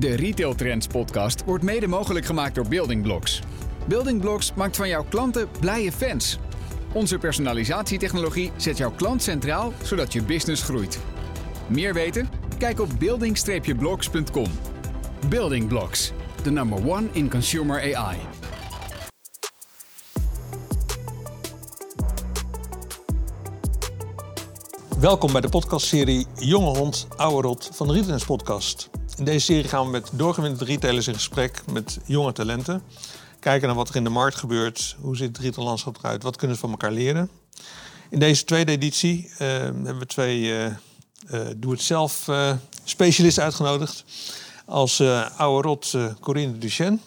De Retail Trends podcast wordt mede mogelijk gemaakt door Building Blocks. Building Blocks maakt van jouw klanten blije fans. Onze personalisatietechnologie zet jouw klant centraal, zodat je business groeit. Meer weten? Kijk op building-blocks.com. Building Blocks, the number one in consumer AI. Welkom bij de podcastserie Jonge Hond, Oude Rot van de Retailers Podcast. In deze serie gaan we met doorgewinterde retailers in gesprek met jonge talenten. Kijken naar wat er in de markt gebeurt, hoe ziet het retaillandschap eruit, wat kunnen ze van elkaar leren. In deze tweede editie uh, hebben we twee uh, uh, doe-het-zelf specialisten uitgenodigd. Als oude rot Corinne Duchenne,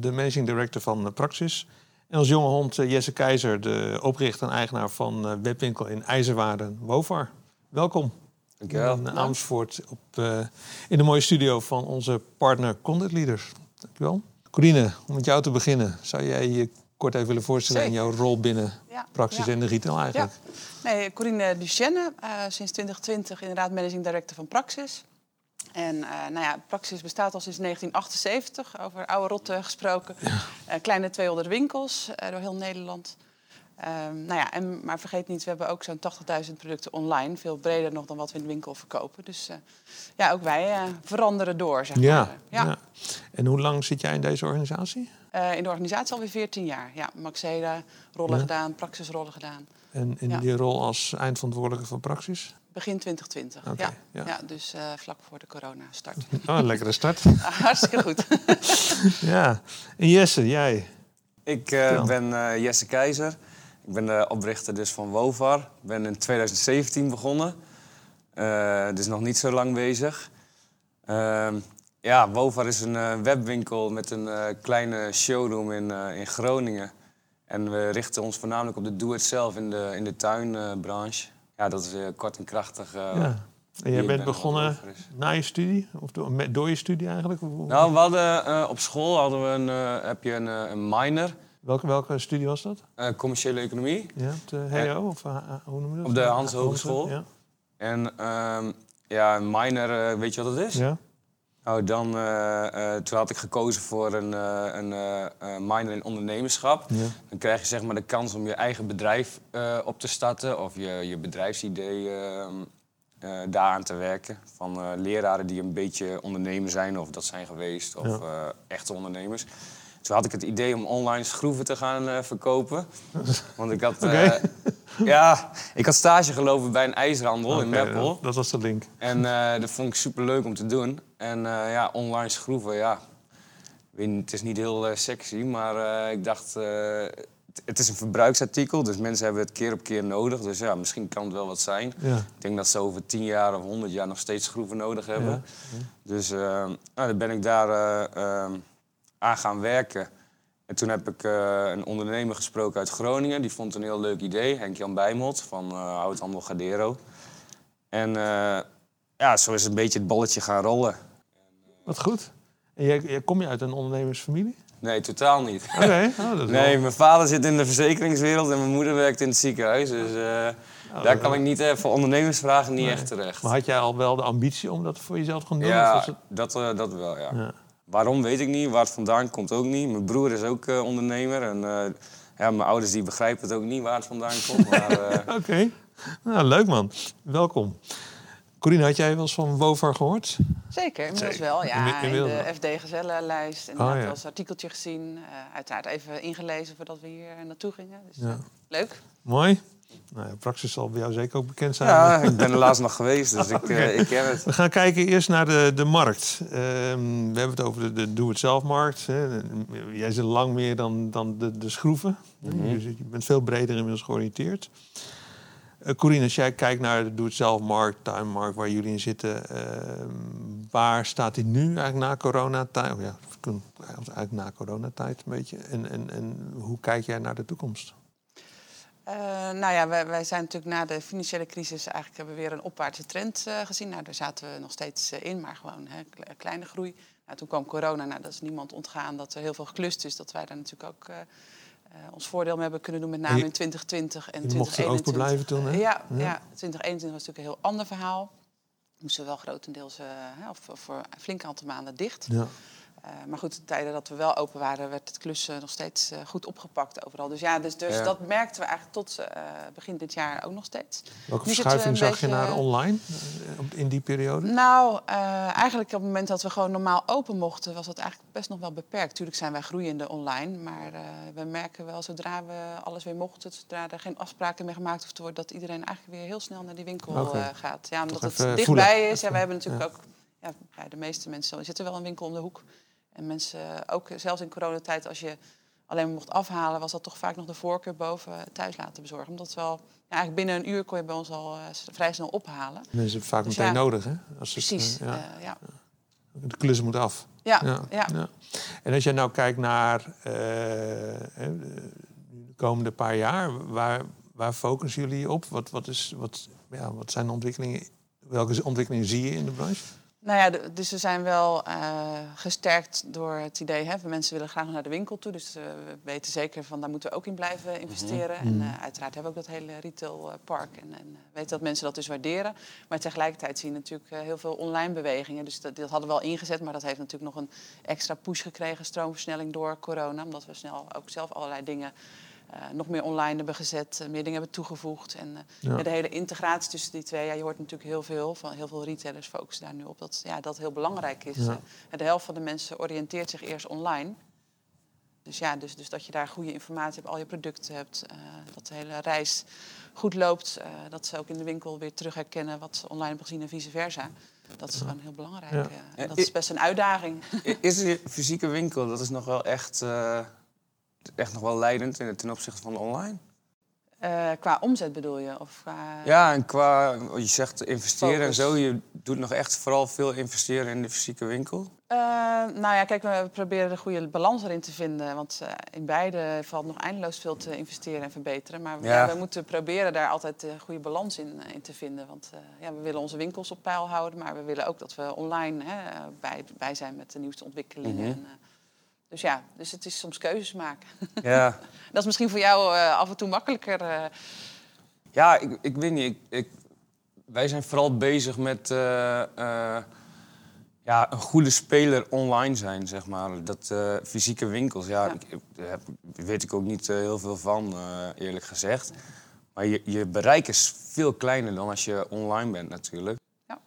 de managing director van Praxis. En als jonge hond Jesse Keizer, de oprichter en eigenaar van webwinkel in IJzerwaarden, Wofar. Welkom. Dankjewel. In Amersfoort op, uh, in de mooie studio van onze partner Content Leaders. Dankjewel. Corine, om met jou te beginnen. Zou jij je kort even willen voorstellen in jouw rol binnen ja, Praxis ja. en de retail eigenlijk? Ja. Nee, Corine Duchenne, uh, sinds 2020 inderdaad managing director van Praxis. En uh, nou ja, Praxis bestaat al sinds 1978, over oude rotten gesproken. Ja. kleine 200 winkels door heel Nederland. Um, nou ja, en, maar vergeet niet, we hebben ook zo'n 80.000 producten online. Veel breder nog dan wat we in de winkel verkopen. Dus uh, ja, ook wij uh, veranderen door, zeg ja, maar. Ja. ja. En hoe lang zit jij in deze organisatie? Uh, in de organisatie alweer 14 jaar. Ja, Maxeda rollen ja. gedaan, praxisrollen gedaan. En in die rol als eindverantwoordelijke van Praxis? Begin 2020, okay, ja. ja. dus vlak voor de corona start. Oh, een lekkere start. Hartstikke goed. ja. En Jesse, jij? Ik ben Jesse Keizer. Ik ben de oprichter dus van Wovar. Ik ben in 2017 begonnen. Uh, dus nog niet zo lang bezig. Uh, ja, Wovar is een uh, webwinkel met een uh, kleine showroom in, in Groningen. En we richten ons voornamelijk op de do-it-zelf in de, in de tuinbranche. ja, dat is kort en krachtig. ja. En jij bent begonnen na je studie? Of door, door je studie eigenlijk? Nou, we hadden, op school hadden we een, heb je een, een minor... Welke, welke studie was dat? Uh, commerciële economie. Ja, op de HO? Of uh, hoe noem je dat? Op de Hans Hogeschool. Ja. En um, ja, een minor, uh, weet je wat dat is? Ja. Nou, dan, toen had ik gekozen voor een, een minor in ondernemerschap. Ja. Dan krijg je zeg maar de kans om je eigen bedrijf op te starten. Of je, je bedrijfsidee ehm, daaraan te werken. Van leraren die een beetje ondernemer zijn of dat zijn geweest. Of ja. echte ondernemers. Toen had ik het idee om online schroeven te gaan uh, verkopen. Want ik had, okay. uh, ja, ik had stage gelopen bij een ijshandel okay, in Meppel. Dat, dat, was de link. En uh, dat vond ik super leuk om te doen. En ja, online schroeven, ja. Weet het is niet heel sexy, maar ik dacht, het is een verbruiksartikel, dus mensen hebben het keer op keer nodig. Dus ja, misschien kan het wel wat zijn. Ja. Ik denk dat ze over 10 jaar of 100 jaar nog steeds schroeven nodig hebben. Ja. Ja. Dus nou, dan ben ik daar aan gaan werken. En toen heb ik uh, een ondernemer gesproken uit Groningen. Die vond een heel leuk idee. Henk-Jan Bijmot van uh, Houthandel Gadero. En uh, ja, zo is een beetje het balletje gaan rollen. Wat goed. En jij, jij, kom je uit een ondernemersfamilie? Nee, totaal niet. Oké. Okay. Oh, nee, wel... mijn vader zit in de verzekeringswereld en mijn moeder werkt in het ziekenhuis. Dus oh, daar kan ik niet voor ondernemersvragen niet nee. echt terecht. Maar had jij al wel de ambitie om dat voor jezelf te gaan doen? Ja, het... dat, dat wel, ja. ja. Waarom weet ik niet, waar het vandaan komt ook niet. Mijn broer is ook uh, ondernemer en uh, ja, mijn ouders die begrijpen het ook niet waar het vandaan komt. uh... Oké, okay. nou, leuk man. Welkom. Corine, had jij wel eens van Wovar gehoord? Zeker, inmiddels wel. Ja, in, de FD Gezellenlijst. En oh, ja. wel eens een artikeltje gezien. uiteraard even ingelezen voordat we hier naartoe gingen. Dus ja. leuk. Mooi. Nou ja, Praxis zal bij jou zeker ook bekend zijn. Ja, ik ben er laatst nog geweest, dus ik, okay. uh, ik ken het. We gaan kijken eerst naar de, de markt. Um, we hebben het over de, de doe-het-zelf-markt. Jij zit lang meer dan, dan de, de schroeven. Mm -hmm. je, je, bent veel breder inmiddels georiënteerd. Uh, Corine, als jij kijkt naar de doe-het-zelf-markt, tuinmarkt, waar jullie in zitten... Uh, waar staat die nu eigenlijk na coronatijd? Oh ja, eigenlijk na coronatijd een beetje. En, en, en hoe kijk jij naar de toekomst? Uh, nou ja, wij, wij, zijn natuurlijk na de financiële crisis eigenlijk hebben we weer een opwaartse trend uh, gezien. Nou, daar zaten we nog steeds uh, in, maar gewoon hè, kleine groei. Nou, toen kwam corona, nou, dat is niemand ontgaan dat er heel veel geklust is. Dat wij daar natuurlijk ook ons voordeel mee hebben kunnen doen, met name in 2020 en 2021. mocht open blijven toen, hè? Ja, ja. ja, 2021 was natuurlijk een heel ander verhaal. moesten we wel grotendeels, eh, hè, of of voor een flink aantal maanden dicht. Ja. Eh, maar goed, de tijden dat we wel open waren, werd het klussen nog steeds eh, goed opgepakt overal. Dus ja, dus, dus Ja. dat merkten we eigenlijk tot eh, begin dit jaar ook nog steeds. Welke Nu verschuiving zag je naar online in die periode? Nou, eigenlijk op het moment dat we gewoon normaal open mochten, was dat eigenlijk best nog wel beperkt. Tuurlijk zijn wij groeiende online, maar we merken wel zodra we alles weer mochten, zodra er geen afspraken meer gemaakt hoeft te worden, dat iedereen eigenlijk weer heel snel naar die winkel gaat. Ja, omdat Toch het dichtbij voelen. is. Ja, we hebben natuurlijk Ja. ook, ja, bij de meeste mensen, zit er wel een winkel om de hoek. En mensen, ook zelfs in coronatijd, als je alleen maar mocht afhalen, was dat toch vaak nog de voorkeur boven thuis laten bezorgen. Omdat wel, ja, eigenlijk binnen een uur kon je bij ons al eh, vrij snel ophalen. Mensen hebben vaak Dus meteen ja. nodig, hè? Als het, Precies. eh, ja. eh, ja. de klus moet af. Ja, Ja. En als jij nou kijkt naar de komende paar jaar, waar, waar focussen jullie op? Wat, wat, is, wat, ja, wat zijn de ontwikkelingen? Welke ontwikkelingen zie je in de branche? Nou ja, dus we zijn wel eh, gesterkt door het idee, hè, mensen willen graag naar de winkel toe. Dus eh, we weten zeker van daar moeten we ook in blijven investeren. En eh, uiteraard hebben we ook dat hele retailpark. En, en weten dat mensen dat dus waarderen. Maar tegelijkertijd zien we natuurlijk heel veel online bewegingen. Dus dat, dat hadden we al ingezet, maar dat heeft natuurlijk nog een extra push gekregen, stroomversnelling door corona. Omdat we snel ook zelf allerlei dingen eh, nog meer online hebben gezet, eh, meer dingen hebben toegevoegd. En eh, Ja. de hele integratie tussen die twee, ja, je hoort natuurlijk heel veel van heel veel retailers focussen daar nu op dat ja, dat heel belangrijk is. Ja. De helft van de mensen oriënteert zich eerst online. Dus ja, dus, dus dat je daar goede informatie hebt, al je producten hebt, eh, dat de hele reis goed loopt, eh, dat ze ook in de winkel weer terug herkennen wat ze online hebben gezien en vice versa. Dat is gewoon heel belangrijk. Ja. en dat is best een uitdaging. Is de fysieke winkel, dat is nog wel echt, eh, echt nog wel leidend in- ten opzichte van online? Eh, qua omzet bedoel je? Of qua... Ja, en qua, je zegt investeren en zo, je doet nog echt vooral veel investeren in de fysieke winkel? Eh, nou ja, kijk, we proberen de goede balans erin te vinden. Want eh, in beide valt nog eindeloos veel te investeren en verbeteren. Maar Ja. ja, we moeten proberen daar altijd de goede balans in, in te vinden. Want ja, we willen onze winkels op peil houden. Maar we willen ook dat we online hè, bij, bij zijn met de nieuwste ontwikkelingen. Mhm. En, dus ja, dus het is soms keuzes maken. Ja, dat is misschien voor jou eh, af en toe makkelijker. eh. ja ik, ik weet niet. Ik, ik, wij zijn vooral bezig met eh, ja, een goede speler online zijn, zeg maar. Dat fysieke winkels, ja, Ja. Ik, daar heb, weet ik ook niet heel veel van, eerlijk gezegd. Maar je, je bereik is veel kleiner dan als je online bent natuurlijk. Ja.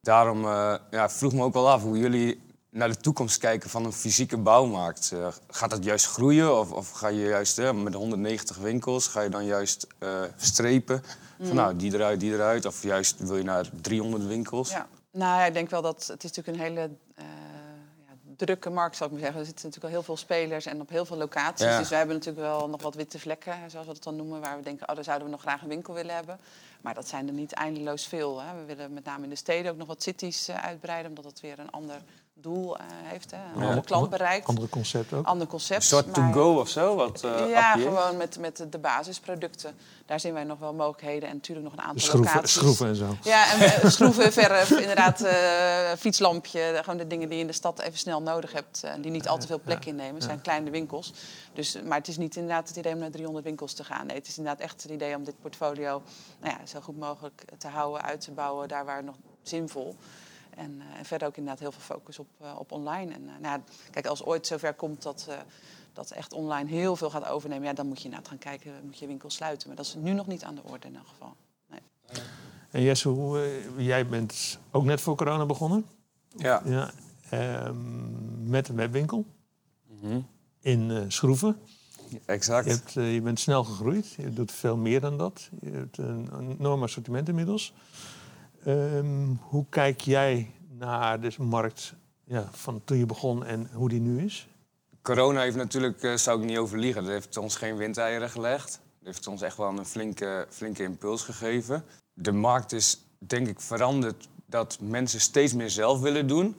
Daarom ja, vroeg me ook wel af hoe jullie naar de toekomst kijken van een fysieke bouwmarkt. Eh, gaat dat juist groeien of, of ga je juist eh, met 190 winkels, ga je dan juist eh, strepen? Van nou, die eruit, die eruit. Of juist wil je naar 300 winkels? Ja. Nou, ja, ik denk wel dat het is natuurlijk een hele ja, drukke markt, zou ik maar zeggen. Er zitten natuurlijk al heel veel spelers en op heel veel locaties. Ja. Dus wij hebben natuurlijk wel nog wat witte vlekken, zoals we dat dan noemen, waar we denken, oh, daar zouden we nog graag een winkel willen hebben. Maar dat zijn er niet eindeloos veel. Hè. We willen met name in de steden ook nog wat cities uitbreiden, omdat dat weer een ander doel eh, heeft. Hè. Een Ja. ander klant bereikt, Andere concept ook? ander concept. Een soort maar- to-go of zo? Wat, eh, ja, gewoon met, met de basisproducten. Daar zien wij nog wel mogelijkheden. En natuurlijk nog een aantal schroeven, locaties. schroeven en zo. Ja, en eh, schroeven, verf, inderdaad, eh, fietslampje. Gewoon de dingen die je in de stad even snel nodig hebt. En die niet al te veel plek innemen. Het zijn kleine winkels. Dus, maar het is niet inderdaad het idee om naar 300 winkels te gaan. Nee, het is inderdaad echt het idee om dit portfolio nou ja, zo goed mogelijk te houden, uit te bouwen. Daar waar het nog zinvol. En, eh, en verder ook inderdaad heel veel focus op, eh, op online. En eh, nou, ja, kijk, als ooit zover komt dat, eh, dat echt online heel veel gaat overnemen... Ja, dan moet je inderdaad gaan kijken, moet je winkel sluiten. Maar dat is nu nog niet aan de orde in elk geval. Nee. En Jesse, hoe, jij bent ook net voor corona begonnen. Ja. Ja, ehm, met een webwinkel Mhm. in eh, Schroeven. Exact. Je, hebt, je bent snel gegroeid. Je doet veel meer dan dat. Je hebt een, een enorm assortiment inmiddels. Ehm, hoe kijk jij naar de markt ja, van toen je begon en hoe die nu is? Corona heeft natuurlijk, eh, zou ik niet overliegen, dat heeft ons geen windeieren gelegd. Dat heeft ons echt wel een flinke, flinke impuls gegeven. De markt is denk ik veranderd dat mensen steeds meer zelf willen doen.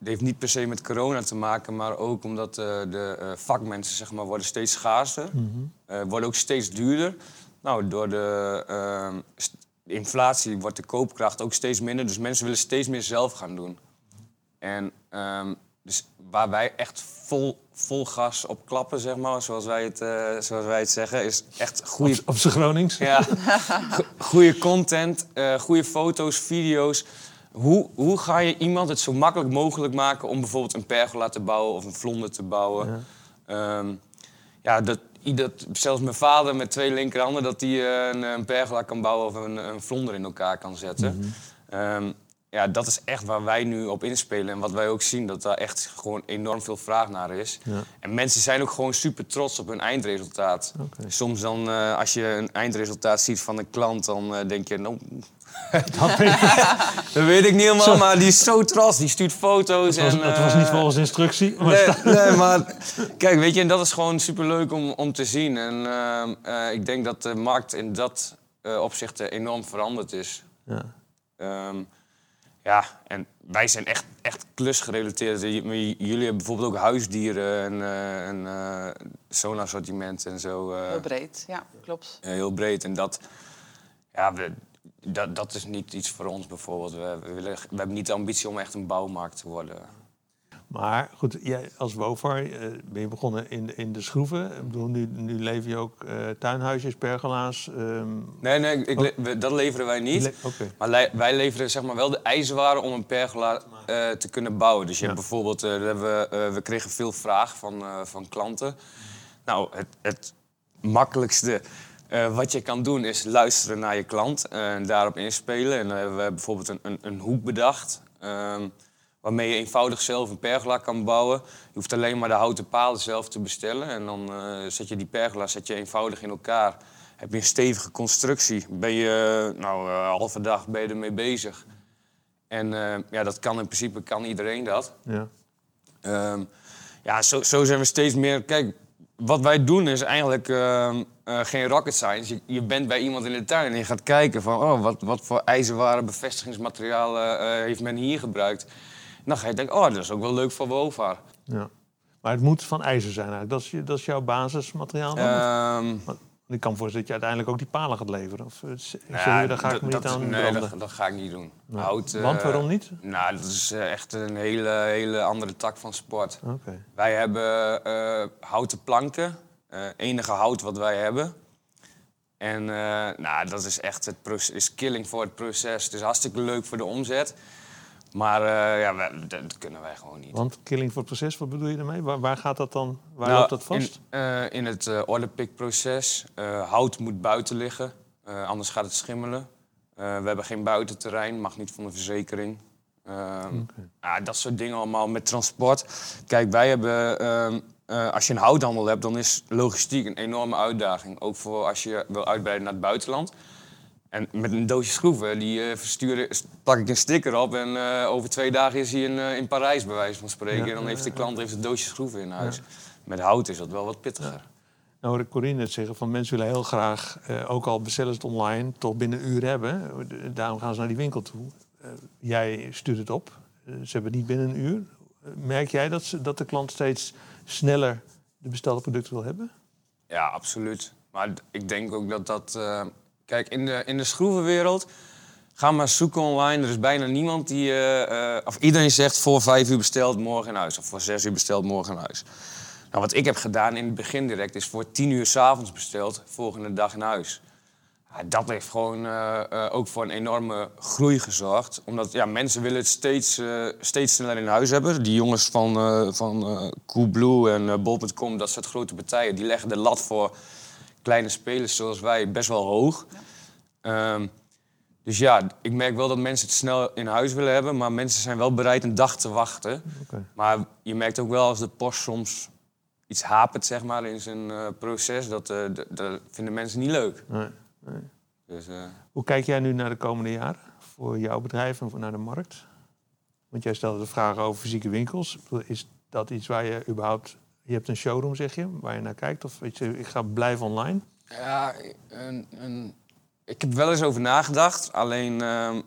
Het heeft niet per se met corona te maken, maar ook omdat eh, de eh, vakmensen zeg maar, worden steeds schaarser. Eh, worden ook steeds duurder. Nou, door de ehm, inflatie wordt de koopkracht ook steeds minder. Dus mensen willen steeds meer zelf gaan doen. En ehm, dus waar wij echt vol, vol gas op klappen, zeg maar, zoals wij het, eh, zoals wij het zeggen, is echt goede Op, op z'n Gronings? ja. Go- Goede content, eh goede foto's, video's. Hoe, hoe ga je iemand het zo makkelijk mogelijk maken om bijvoorbeeld een pergola te bouwen of een vlonder te bouwen? Ja, ja dat, ieder, zelfs mijn vader met twee linkerhanden, dat hij eh, een, een pergola kan bouwen of een, een vlonder in elkaar kan zetten. Ehm, ja, dat is echt waar wij nu op inspelen. En wat wij ook zien, dat daar echt gewoon enorm veel vraag naar is. Ja. En mensen zijn ook gewoon super trots op hun eindresultaat. Soms dan, eh, als je een eindresultaat ziet van een klant, dan eh, denk je, nou, Dat, weet ik. dat weet ik niet helemaal, maar die is zo trots. Die stuurt foto's. Dat was, en, dat was niet eh, volgens instructie. Maar Nee, maar kijk, weet je, en dat is gewoon superleuk om, om te zien. En ehm, eh, ik denk dat de markt in dat eh, opzicht eh, enorm veranderd is. Ja. Ehm, ja, en wij zijn echt, echt klusgerelateerd. J- Jullie hebben bijvoorbeeld ook huisdieren en, eh en eh, zo'n assortiment en zo. eh, Heel breed, ja, klopt. eh, heel breed. En dat, ja, we, dat, dat is niet iets voor ons bijvoorbeeld. We, we, willen, we hebben niet de ambitie om echt een bouwmarkt te worden. Maar goed, jij als WOFAR eh, ben je begonnen in, de- in de schroeven. Ik bedoel, nu, nu lever je ook eh, tuinhuisjes, pergola's. ehm, Nee, nee, ik, we- dat leveren wij niet. le-. Maar wij leveren zeg maar, wel de ijzerwaren om een pergola eh, te kunnen bouwen. Dus je Ja. hebt bijvoorbeeld, eh, we, eh, we kregen veel vraag van, eh, van klanten. Nou, het, het makkelijkste eh, wat je kan doen is luisteren naar je klant eh, en daarop inspelen. En dan hebben we bijvoorbeeld een, een, een hoek bedacht. ehm, waarmee je eenvoudig zelf een pergola kan bouwen. Je hoeft alleen maar de houten palen zelf te bestellen. En dan eh, zet je die pergola zet je eenvoudig in elkaar. Heb je een stevige constructie. Ben je, nou, een halve dag ben je ermee bezig. En ja, dat kan in principe kan iedereen dat. Ja. Ehm, ja, zo, zo zijn we steeds meer. Kijk, wat wij doen is eigenlijk eh, geen rocket science. Je, je bent bij iemand in de tuin en je gaat kijken van, oh, wat, wat voor ijzerwaren bevestigingsmaterialen eh, heeft men hier gebruikt. En dan ga je denken, oh, dat is ook wel leuk voor WOVAR. ja. Maar het moet van ijzer zijn eigenlijk. Dat is, je, dat is jouw basismateriaal dan? Ehm, ik kan voorstellen dat je uiteindelijk ook die palen gaat leveren. Of eh, je, ja, daar ga ik niet aan Nee, dat, dat ga ik niet doen. Nee. Hout, Want waarom niet? Nou, dat is echt een hele, hele andere tak van sport. Wij hebben houten planken, eh, enige hout wat wij hebben. En eh, nou, dat is echt het proces, is killing voor het proces. Het is hartstikke leuk voor de omzet. Maar eh, ja, wij- dat, kunnen wij gewoon niet. Want killing voor het proces, wat bedoel je daarmee? Waar, waar gaat dat dan? Waar Nou, loopt dat vast? In, in het eh orderpickproces. hout moet buiten liggen, anders gaat het schimmelen. We hebben geen buitenterrein, mag niet van de verzekering. Ehm, ja, dat soort dingen allemaal met transport. Kijk, wij hebben, eh, als je een houthandel hebt, dan is logistiek een enorme uitdaging. Ook voor als je wil uitbreiden naar het buitenland. En met een doosje schroeven, die eh, versturen, plak ik een sticker op en eh, over twee dagen is hij in, in Parijs, bij wijze van spreken. Ja, en dan heeft de klant heeft het doosje schroeven in huis. Met hout is dat wel wat pittiger. Nou hoor ik Corine net zeggen van mensen willen heel graag, ook al bestellen ze het online, toch binnen een uur hebben. Daarom gaan ze naar die winkel toe. Jij stuurt het op. Ze hebben het niet binnen een uur. Merk jij dat, ze, dat de klant steeds sneller de bestelde producten wil hebben? Ja, absoluut. Maar ik denk ook dat dat... eh, kijk, in de, in de schroevenwereld... Ga maar zoeken online. Er is bijna niemand die... eh, eh, of iedereen zegt voor vijf uur besteld, morgen in huis. Of voor zes uur besteld, morgen in huis. Nou, wat ik heb gedaan in het begin direct... is voor tien uur s'avonds besteld, volgende dag in huis. Ja, dat heeft gewoon eh, eh, ook voor een enorme groei gezorgd. Omdat ja, mensen willen het steeds, eh, steeds sneller in huis hebben. Die jongens van, eh van eh, Coolblue en Bol.com, dat soort grote partijen... die leggen de lat voor kleine spelers zoals wij best wel hoog. Ehm, dus ja, ik merk wel dat mensen het snel in huis willen hebben... maar mensen zijn wel bereid een dag te wachten. Maar je merkt ook wel als de post soms iets hapert zeg maar, in zijn eh, proces... Dat, eh, vinden mensen niet leuk. Nee. Dus, eh, Hoe kijk jij nu naar de komende jaren voor jouw bedrijf en voor naar de markt? Want jij stelde de vraag over fysieke winkels. Is dat iets waar je überhaupt... Je hebt een showroom, zeg je, waar je naar kijkt? Of weet je, ik ga blijven online? Ja, een, een, ik heb wel eens over nagedacht. Alleen, ehm,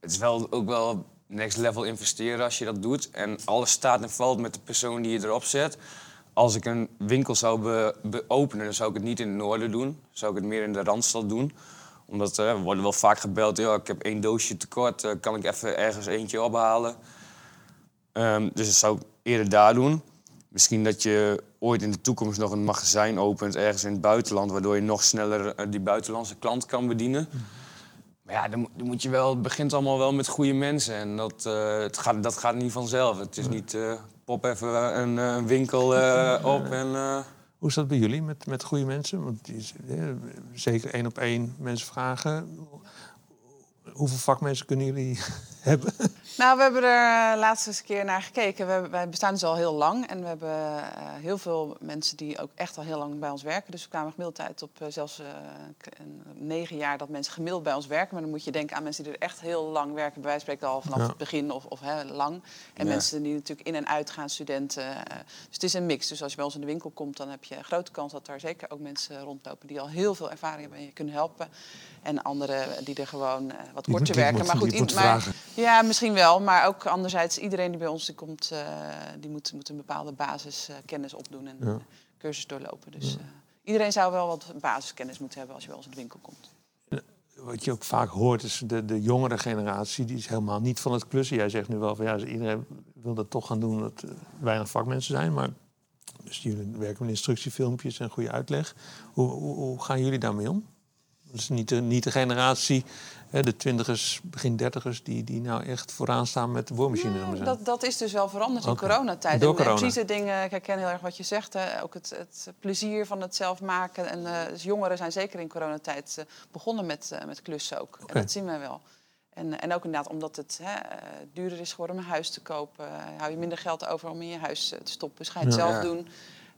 het is wel ook wel next level investeren als je dat doet. En alles staat en valt met de persoon die je erop zet. Als ik een winkel zou be, be- openen, dan zou ik het niet in het noorden doen. Zou ik het meer in de Randstad doen. Omdat eh, we worden wel vaak gebeld, ja, ik heb één doosje tekort. eh, kan ik even ergens eentje ophalen? Ehm, dus dat zou ik eerder daar doen. Misschien dat je ooit in de toekomst nog een magazijn opent ergens in het buitenland, waardoor je nog sneller eh, die buitenlandse klant kan bedienen. Maar ja, dan, moet- dan moet je wel, het begint allemaal wel met goede mensen. En dat, het gaat, dat gaat niet vanzelf. Het is niet pop even een, eh, een winkel eh, op en. eh, Hoe is dat bij jullie met, met goede mensen? Want die eh, zeker één op één mensen vragen. Hoeveel vakmensen kunnen jullie hebben? Nou, we hebben er uh, laatst eens een keer naar gekeken. We, wij bestaan dus al heel lang. En we hebben eh, heel veel mensen die ook echt al heel lang bij ons werken. Dus we kwamen gemiddeld uit op eh, zelfs eh, negen jaar dat mensen gemiddeld bij ons werken. Maar dan moet je denken aan mensen die er echt heel lang werken. Bij wijze van spreken al vanaf Ja. het begin of, of hè, lang. En Ja. mensen die natuurlijk in en uit gaan, studenten. eh, dus het is een mix. Dus als je bij ons in de winkel komt, dan heb je een grote kans dat er zeker ook mensen rondlopen die al heel veel ervaring hebben en je kunnen helpen. En anderen die er gewoon eh, wat die werken. maar goed, in- maar- ja, misschien wel. Maar ook anderzijds, iedereen die bij ons die komt, eh, die moet, moet een bepaalde basiskennis opdoen en Ja. eh, cursus doorlopen. Dus eh, iedereen zou wel wat basiskennis moeten hebben als je bij ons in de winkel komt. Wat je ook vaak hoort is de, de jongere generatie, die is helemaal niet van het klussen. Jij zegt nu wel van ja, iedereen wil dat toch gaan doen, dat er weinig vakmensen zijn. Maar dus jullie werken met instructiefilmpjes en goede uitleg. Hoe, hoe, hoe gaan jullie daarmee om? Dat is niet de, niet de generatie, de twintigers, begin dertigers, die, die nou echt vooraan staan met we zeggen. Dat, dat is dus wel veranderd in coronatijd. Door En, en corona. precies de dingen, ik herken heel erg wat je zegt. hè, ook het, het plezier van het zelf maken. En eh, dus jongeren zijn zeker in coronatijd eh, begonnen met, eh, met klussen ook. En dat zien wij wel. En, en ook inderdaad omdat het hè, duurder is geworden om een huis te kopen. hou je minder geld over om in je huis te stoppen. Dus ga je het Ja. zelf Ja. doen.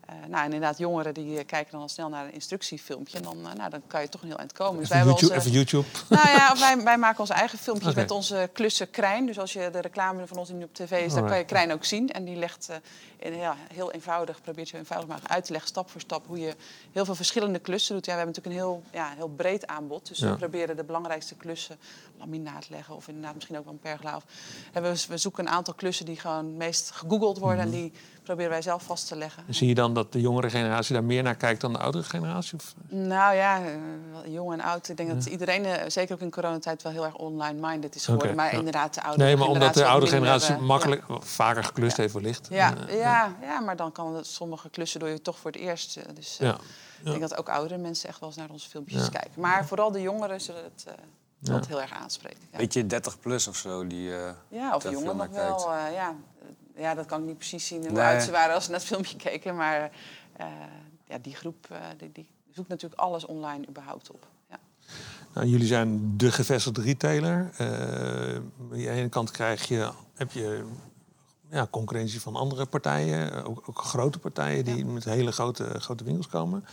Eh, nou, en inderdaad, jongeren die eh, kijken dan al snel naar een instructiefilmpje. En dan, eh, nou, dan kan je toch een heel eind komen. Dus wij YouTube, onze- YouTube. nou ja, wij, wij maken onze eigen filmpjes met onze klussen Krijn. Dus als je de reclame van ons nu op tv is, dan kan je. Krijn ook zien. En die legt in, ja, heel eenvoudig, probeert zo eenvoudig mogelijk uit te leggen, stap voor stap, hoe je heel veel verschillende klussen doet. Ja, we hebben natuurlijk een heel, ja, heel breed aanbod. Dus Ja. we proberen de belangrijkste klussen, laminaat leggen of inderdaad misschien ook wel een pergola. Of, we, we zoeken een aantal klussen die gewoon meest gegoogeld worden. Mhm. En die proberen wij zelf vast te leggen. En zie je dan dat de jongere generatie daar meer naar kijkt dan de oudere generatie? Of? Nou ja, eh, jong en oud. Ik denk dat iedereen, eh, zeker ook in coronatijd, wel heel erg online-minded is geworden. Maar ja. inderdaad, de oude Nee, maar omdat de wat oude minder, generatie eh, makkelijk, vaker geklust heeft wellicht. Ja, En, ja, ja, ja, maar dan kan het, sommige klussen doe je toch voor het eerst. Dus eh, ja. ik denk dat ook oudere mensen echt wel eens naar onze filmpjes Ja. kijken. Maar vooral de jongeren zullen het eh, dat heel erg aanspreken. Ja, Weet je, 30 plus of zo, die... eh, ja of veel nog wel. eh, ja. Ja, dat kan ik niet precies zien hoe Nee. oud ze waren als ze naar het filmpje keken. Maar eh, ja, die groep eh, die, die zoekt natuurlijk alles online überhaupt op. Ja. Nou, jullie zijn de gevestigde retailer. Eh, aan de ene kant krijg je, heb je ja, concurrentie van andere partijen, ook, ook grote partijen die met hele grote, grote winkels komen.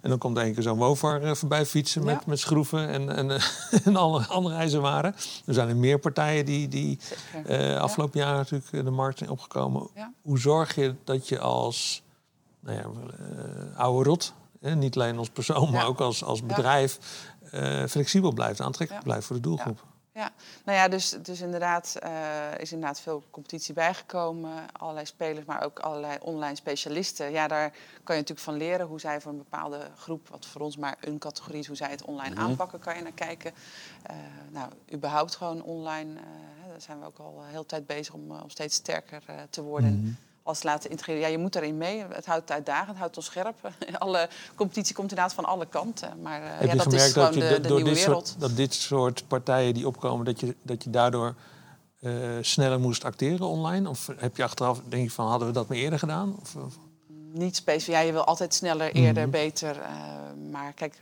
En dan komt er één keer zo'n Wofar eh, voorbij fietsen met, Ja. met schroeven en, en, eh, en alle andere ijzerwaren. Er zijn er meer partijen die, die eh, afgelopen jaar natuurlijk de markt zijn opgekomen. Hoe zorg je dat je als nou ja, oude rot, hè, niet alleen als persoon, maar ook als, als bedrijf, flexibel blijft, aantrekkelijk blijft voor de doelgroep? Ja, nou ja, dus, dus inderdaad eh, is inderdaad veel competitie bijgekomen. Allerlei spelers, maar ook allerlei online specialisten. Ja, daar kan je natuurlijk van leren hoe zij voor een bepaalde groep, wat voor ons maar een categorie is, hoe zij het online aanpakken, kan je naar kijken. Eh, nou, überhaupt gewoon online, eh, daar zijn we ook al een hele tijd bezig om, om steeds sterker te worden. Mhm. Als laten integreren. Ja, je moet daarin mee. Het houdt uitdagend, het houdt ons scherp. Alle competitie komt inderdaad van alle kanten. Maar Heb ja, je dat is gewoon dat de, de door nieuwe dit wereld. soort, dat dit soort partijen die opkomen, dat je, dat je daardoor eh, sneller moest acteren online? Of heb je achteraf, denk je van, hadden we dat maar eerder gedaan? Of, of- niet specifiek. Ja, je wil altijd sneller, eerder, Mhm. beter. eh, maar kijk,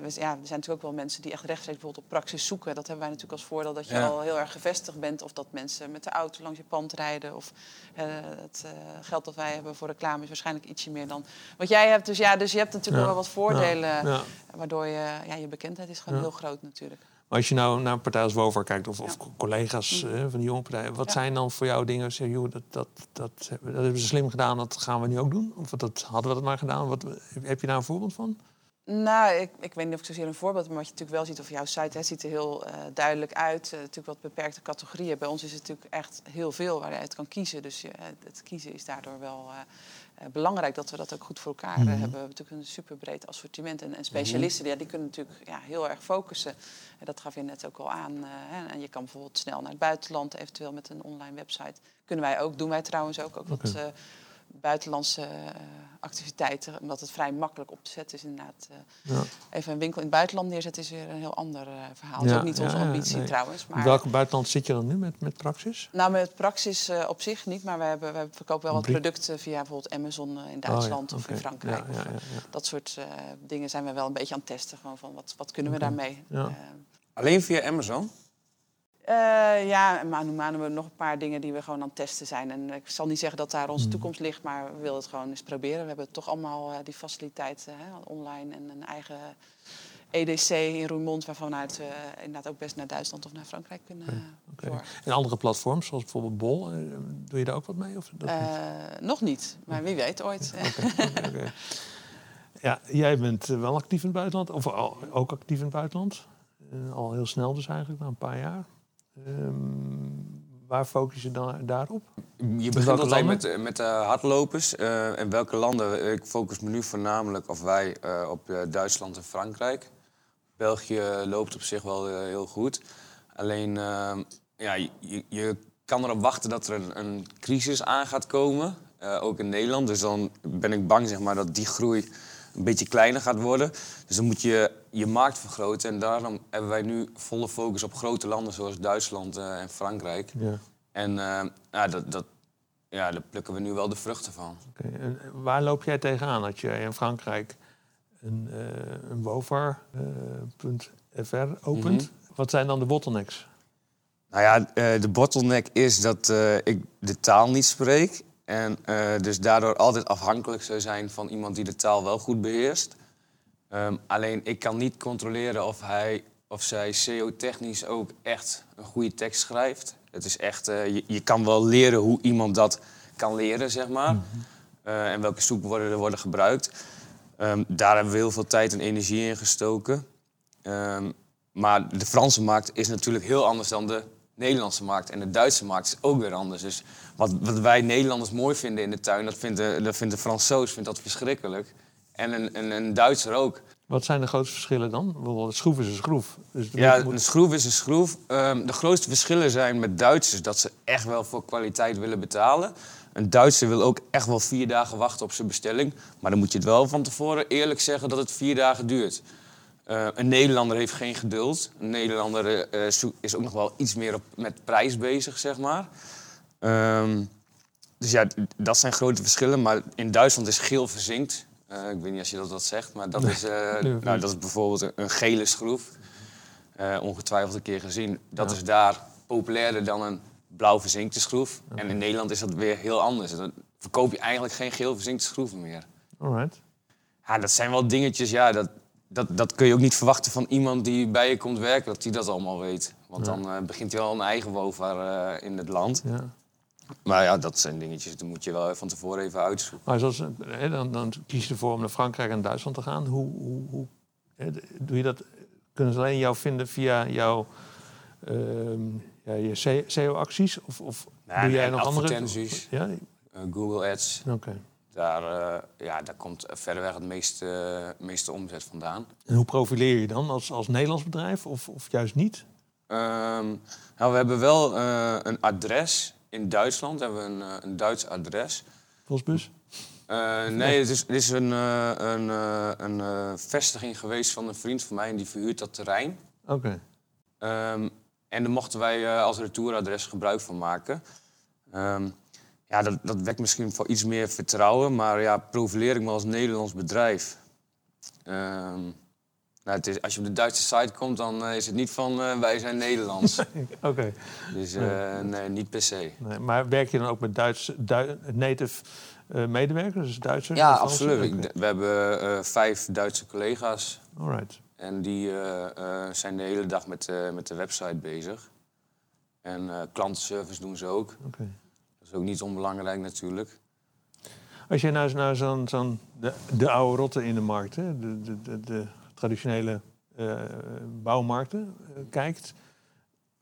we, ja, er zijn natuurlijk ook wel mensen die echt rechtstreeks bijvoorbeeld op praxis zoeken. Dat hebben wij natuurlijk als voordeel dat je Ja. al heel erg gevestigd bent. Of dat mensen met de auto langs je pand rijden. Of eh, het eh, geld dat wij hebben voor reclame is waarschijnlijk ietsje meer dan wat jij hebt. Dus ja, dus je hebt natuurlijk Ja. wel wat voordelen. Ja. Waardoor je, ja, je bekendheid is gewoon heel groot natuurlijk. Maar als je nou naar een partij als Wover kijkt, of, of collega's eh, van die jonge partijen, wat zijn dan voor jou dingen? Zeg, joh, dat, dat, dat, dat hebben ze slim gedaan, dat gaan we nu ook doen? Of dat hadden we dat maar gedaan? Wat, heb je daar een voorbeeld van? Nou, ik, ik weet niet of ik zozeer een voorbeeld, maar wat je natuurlijk wel ziet of jouw site, het ziet er heel uh, duidelijk uit. Uh, natuurlijk wat beperkte categorieën. Bij ons is het natuurlijk echt heel veel waar je uit kan kiezen. Dus je, het kiezen is daardoor wel uh, belangrijk dat we dat ook goed voor elkaar mm -hmm. hebben. We hebben natuurlijk een super breed assortiment. En, en specialisten, mm -hmm. ja, die kunnen natuurlijk ja, heel erg focussen. En dat gaf je net ook al aan. Hè. En je kan bijvoorbeeld snel naar het buitenland, eventueel met een online website. Kunnen wij ook, doen wij trouwens ook, ook okay. wat buitenlandse uh, activiteiten, omdat het vrij makkelijk op te zetten is inderdaad. Uh, ja. Even een winkel in het buitenland neerzetten is weer een heel ander uh, verhaal. Dat ja, is ook niet onze ambitie nee. trouwens. Maar... In welk buitenland zit je dan nu met, met Praxis? Nou, met Praxis op zich niet, maar we, hebben, we verkopen wel wat producten via bijvoorbeeld Amazon in Duitsland oh, of okay. in Frankrijk. Of, dat soort dingen zijn we wel een beetje aan het testen. Gewoon van wat, wat kunnen we okay. daarmee? Alleen via Amazon? Uh, ja, Manu Manu hebben we nog een paar dingen die we gewoon aan het testen zijn. En ik zal niet zeggen dat daar onze toekomst ligt, maar we willen het gewoon eens proberen. We hebben toch allemaal uh, die faciliteiten hè, online en een eigen EDC in Roermond, waarvanuit we inderdaad ook best naar Duitsland of naar Frankrijk kunnen okay. Okay. En andere platforms, zoals bijvoorbeeld Bol, doe je daar ook wat mee? Of dat niet? Nog niet, maar wie weet ooit. Okay. ja, jij bent wel actief in het buitenland, of ook actief in het buitenland. al heel snel dus eigenlijk, na een paar jaar. Um, waar focus je dan daarop? Je begint altijd met, met uh, hardlopers. Uh, en welke landen? Ik focus me nu voornamelijk, of wij, uh, op Duitsland en Frankrijk. België loopt op zich wel heel goed. Alleen, ehm, ja, je, je, kan erop wachten dat er een, een crisis aan gaat komen. ook in Nederland. Dus dan ben ik bang zeg maar, dat die groei een beetje kleiner gaat worden. Dus dan moet je je markt vergroten. En daarom hebben wij nu volle focus op grote landen zoals Duitsland uh, en Frankrijk. Ja. En uh, ja, dat, dat, ja, daar plukken we nu wel de vruchten van. Okay. En waar loop jij tegenaan dat je in Frankrijk een, uh, een WOVAR.fr opent? Mm -hmm. Wat zijn dan de bottlenecks? Nou ja, de bottleneck is dat ik de taal niet spreek. En uh, dus daardoor altijd afhankelijk zou zijn van iemand die de taal wel goed beheerst. Um, alleen ik kan niet controleren of hij of zij SEO-technisch ook echt een goede tekst schrijft. Het is echt, uh, je, je, kan wel leren hoe iemand dat kan leren, zeg maar. Mm -hmm. uh, en welke zoekwoorden er worden gebruikt. Um, daar hebben we heel veel tijd en energie in gestoken. Um, maar de Franse markt is natuurlijk heel anders dan de Nederlandse markt. En de Duitse markt is ook weer anders. Dus wat, wat wij Nederlanders mooi vinden in de tuin, dat vindt de, dat vindt de Fransoos vindt dat verschrikkelijk. En een, een, een Duitser ook. Wat zijn de grootste verschillen dan? Bijvoorbeeld, een schroef is een schroef. Dus ja, moet... een schroef is een schroef. Um, de grootste verschillen zijn met Duitsers dat ze echt wel voor kwaliteit willen betalen. Een Duitser wil ook echt wel vier dagen wachten op zijn bestelling. Maar dan moet je het wel van tevoren eerlijk zeggen dat het vier dagen duurt. Uh, een Nederlander heeft geen geduld. Een Nederlander uh, is ook nog wel iets meer op, met prijs bezig, zeg maar. Um, dus ja, dat zijn grote verschillen. Maar in Duitsland is geel verzinkt. Uh, ik weet niet als je dat wat zegt, maar dat, nee. is, nee, nou, dat is bijvoorbeeld een, een gele schroef. ongetwijfeld een keer gezien. Dat ja. is daar populairder dan een blauw verzinkte schroef. Okay. En in Nederland is dat weer heel anders. Dan verkoop je eigenlijk geen geel verzinkte schroeven meer. Alright. Ja, dat zijn wel dingetjes, ja, dat, dat, dat kun je ook niet verwachten van iemand die bij je komt werken, dat hij dat allemaal weet. Want ja. dan uh, begint hij al een eigen wovaar uh, in het land. Ja. Maar ja, dat zijn dingetjes, die moet je wel van tevoren even uitzoeken. Maar zoals, hè, dan, dan kies je ervoor om naar Frankrijk en Duitsland te gaan. Hoe, hoe, hoe hè, doe je dat? Kunnen ze alleen jou vinden via jouw uh, ja, je SEO-acties? Of, of doe jij nog advertenties, andere? Ja? Uh, Google Ads. Oké. Okay. Daar, uh, ja, daar komt verreweg het meeste, uh, meeste omzet vandaan. En hoe profileer je dan als, als Nederlands bedrijf of, of juist niet? Um, nou, we hebben wel uh, een adres in Duitsland. We hebben een, een Duits adres. Postbus? nee, het is, het is een, een, een vestiging geweest van een vriend van mij en die verhuurt dat terrein. Oké. Okay. Um, en daar mochten wij als retouradres gebruik van maken. Um, ja, dat, dat wekt misschien voor iets meer vertrouwen. Maar ja, profileer ik me als Nederlands bedrijf. Um, nou, het is, als je op de Duitse site komt, dan uh, is het niet van uh, wij zijn Nederlands. Oké. Okay. Dus uh, nee, niet per se. Nee, maar werk je dan ook met Duits, du native medewerkers, dus Duitsers? Ja, absoluut. Okay. We hebben vijf Duitse collega's. Alright. En die zijn de hele dag met, met de website bezig. En klantenservice doen ze ook. Okay ook niet onbelangrijk natuurlijk. Als je nou, nou zo'n, zo'n de, de oude rotten in de markt, hè, de, de, de, de traditionele uh, bouwmarkten, uh, kijkt,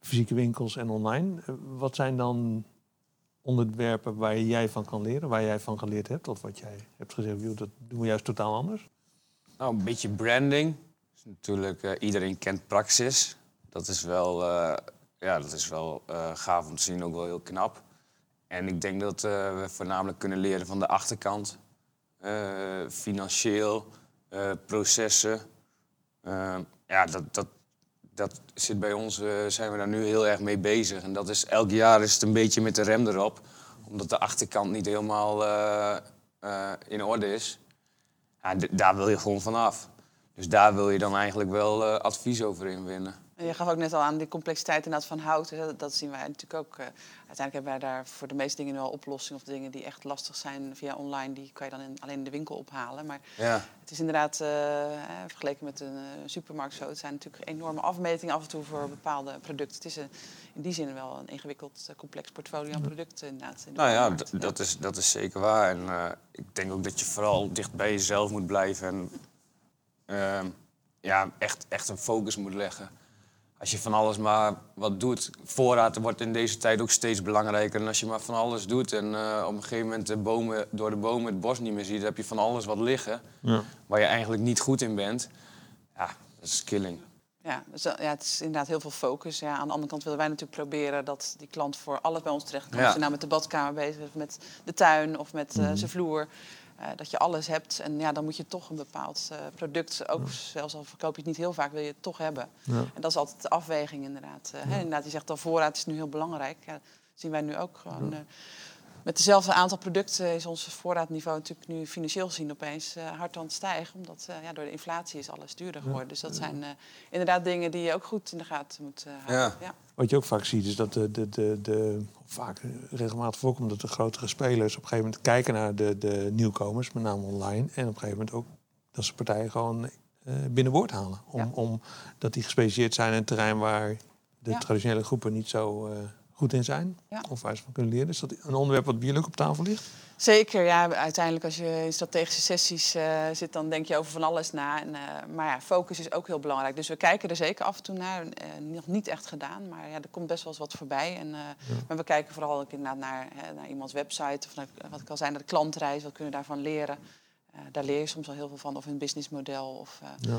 fysieke winkels en online, uh, wat zijn dan onderwerpen waar jij van kan leren, waar jij van geleerd hebt, of wat jij hebt gezegd, joh, dat doen we juist totaal anders? Nou, een beetje branding. Dus natuurlijk, iedereen kent Praxis. Dat is wel, ja, dat is wel gaaf om te zien, ook wel heel knap. En ik denk dat uh, we voornamelijk kunnen leren van de achterkant. Uh, financieel, uh, processen. ja, dat, dat, dat zit bij ons, zijn we daar nu heel erg mee bezig. En dat is, elk jaar is het een beetje met de rem erop. Omdat de achterkant niet helemaal in orde is. Daar wil je gewoon vanaf. Dus daar wil je dan eigenlijk wel advies over inwinnen. Je gaf ook net al aan die complexiteit inderdaad van hout. Dat, dat zien wij natuurlijk ook. Uh, uiteindelijk hebben wij daar voor de meeste dingen wel oplossingen. Of dingen die echt lastig zijn via online, die kan je dan in, alleen in de winkel ophalen. Maar ja. het is inderdaad, uh, vergeleken met een uh, supermarkt zo, het zijn natuurlijk enorme afmetingen af en toe voor bepaalde producten. Het is een, in die zin wel een ingewikkeld, complex portfolio aan producten inderdaad. nou ja, dat, is, dat is zeker waar. En ik denk ook dat je vooral dicht bij jezelf moet blijven. En ehm, ja, echt, echt een focus moet leggen als je van alles maar wat doet, voorraad wordt in deze tijd ook steeds belangrijker. En als je maar van alles doet en uh, op een gegeven moment de bomen, door de bomen het bos niet meer ziet, dan heb je van alles wat liggen ja. waar je eigenlijk niet goed in bent. Ja, dat is killing. Ja, dus, ja, het is inderdaad heel veel focus. Ja, aan de andere kant willen wij natuurlijk proberen dat die klant voor alles bij ons terecht komt. Ja. Als je nou met de badkamer bezig bent, met de tuin of met uh, zijn vloer. Uh, dat je alles hebt. En ja, dan moet je toch een bepaald uh, product, ook ja. zelfs al verkoop je het niet heel vaak, wil je het toch hebben. Ja. En dat is altijd de afweging inderdaad. Uh, hè, inderdaad, je zegt al voorraad is nu heel belangrijk. Ja, dat zien wij nu ook gewoon. Met dezelfde aantal producten is ons voorraadniveau natuurlijk nu financieel gezien opeens hard aan het stijgen. Omdat ja, door de inflatie is alles duurder geworden. Dus dat zijn inderdaad dingen die je ook goed in de gaten moet houden. Ja. Wat je ook vaak ziet is dat de, de, de, de vaak regelmatig voorkomt dat de grotere spelers op een gegeven moment kijken naar de, de nieuwkomers, met name online. En op een gegeven moment ook dat ze partijen gewoon uh, binnenboord halen. Om, ja. om dat die gespecialiseerd zijn in een terrein waar de ja. traditionele groepen niet zo uh, goed in zijn. Ja. Of waar ze van kunnen leren. Is dat een onderwerp wat bij jullie ook op tafel ligt? Zeker, ja. Uiteindelijk als je in strategische sessies uh, zit, dan denk je over van alles na. En, uh, maar ja, focus is ook heel belangrijk. Dus we kijken er zeker af en toe naar. Uh, nog niet echt gedaan, maar ja, er komt best wel eens wat voorbij. En, ja. Maar we kijken vooral ook inderdaad naar, naar iemands website. Of naar, wat ik al zei, naar de klantreis. Wat kunnen we daarvan leren? Daar leer je soms al heel veel van. Of een businessmodel. Of, ja.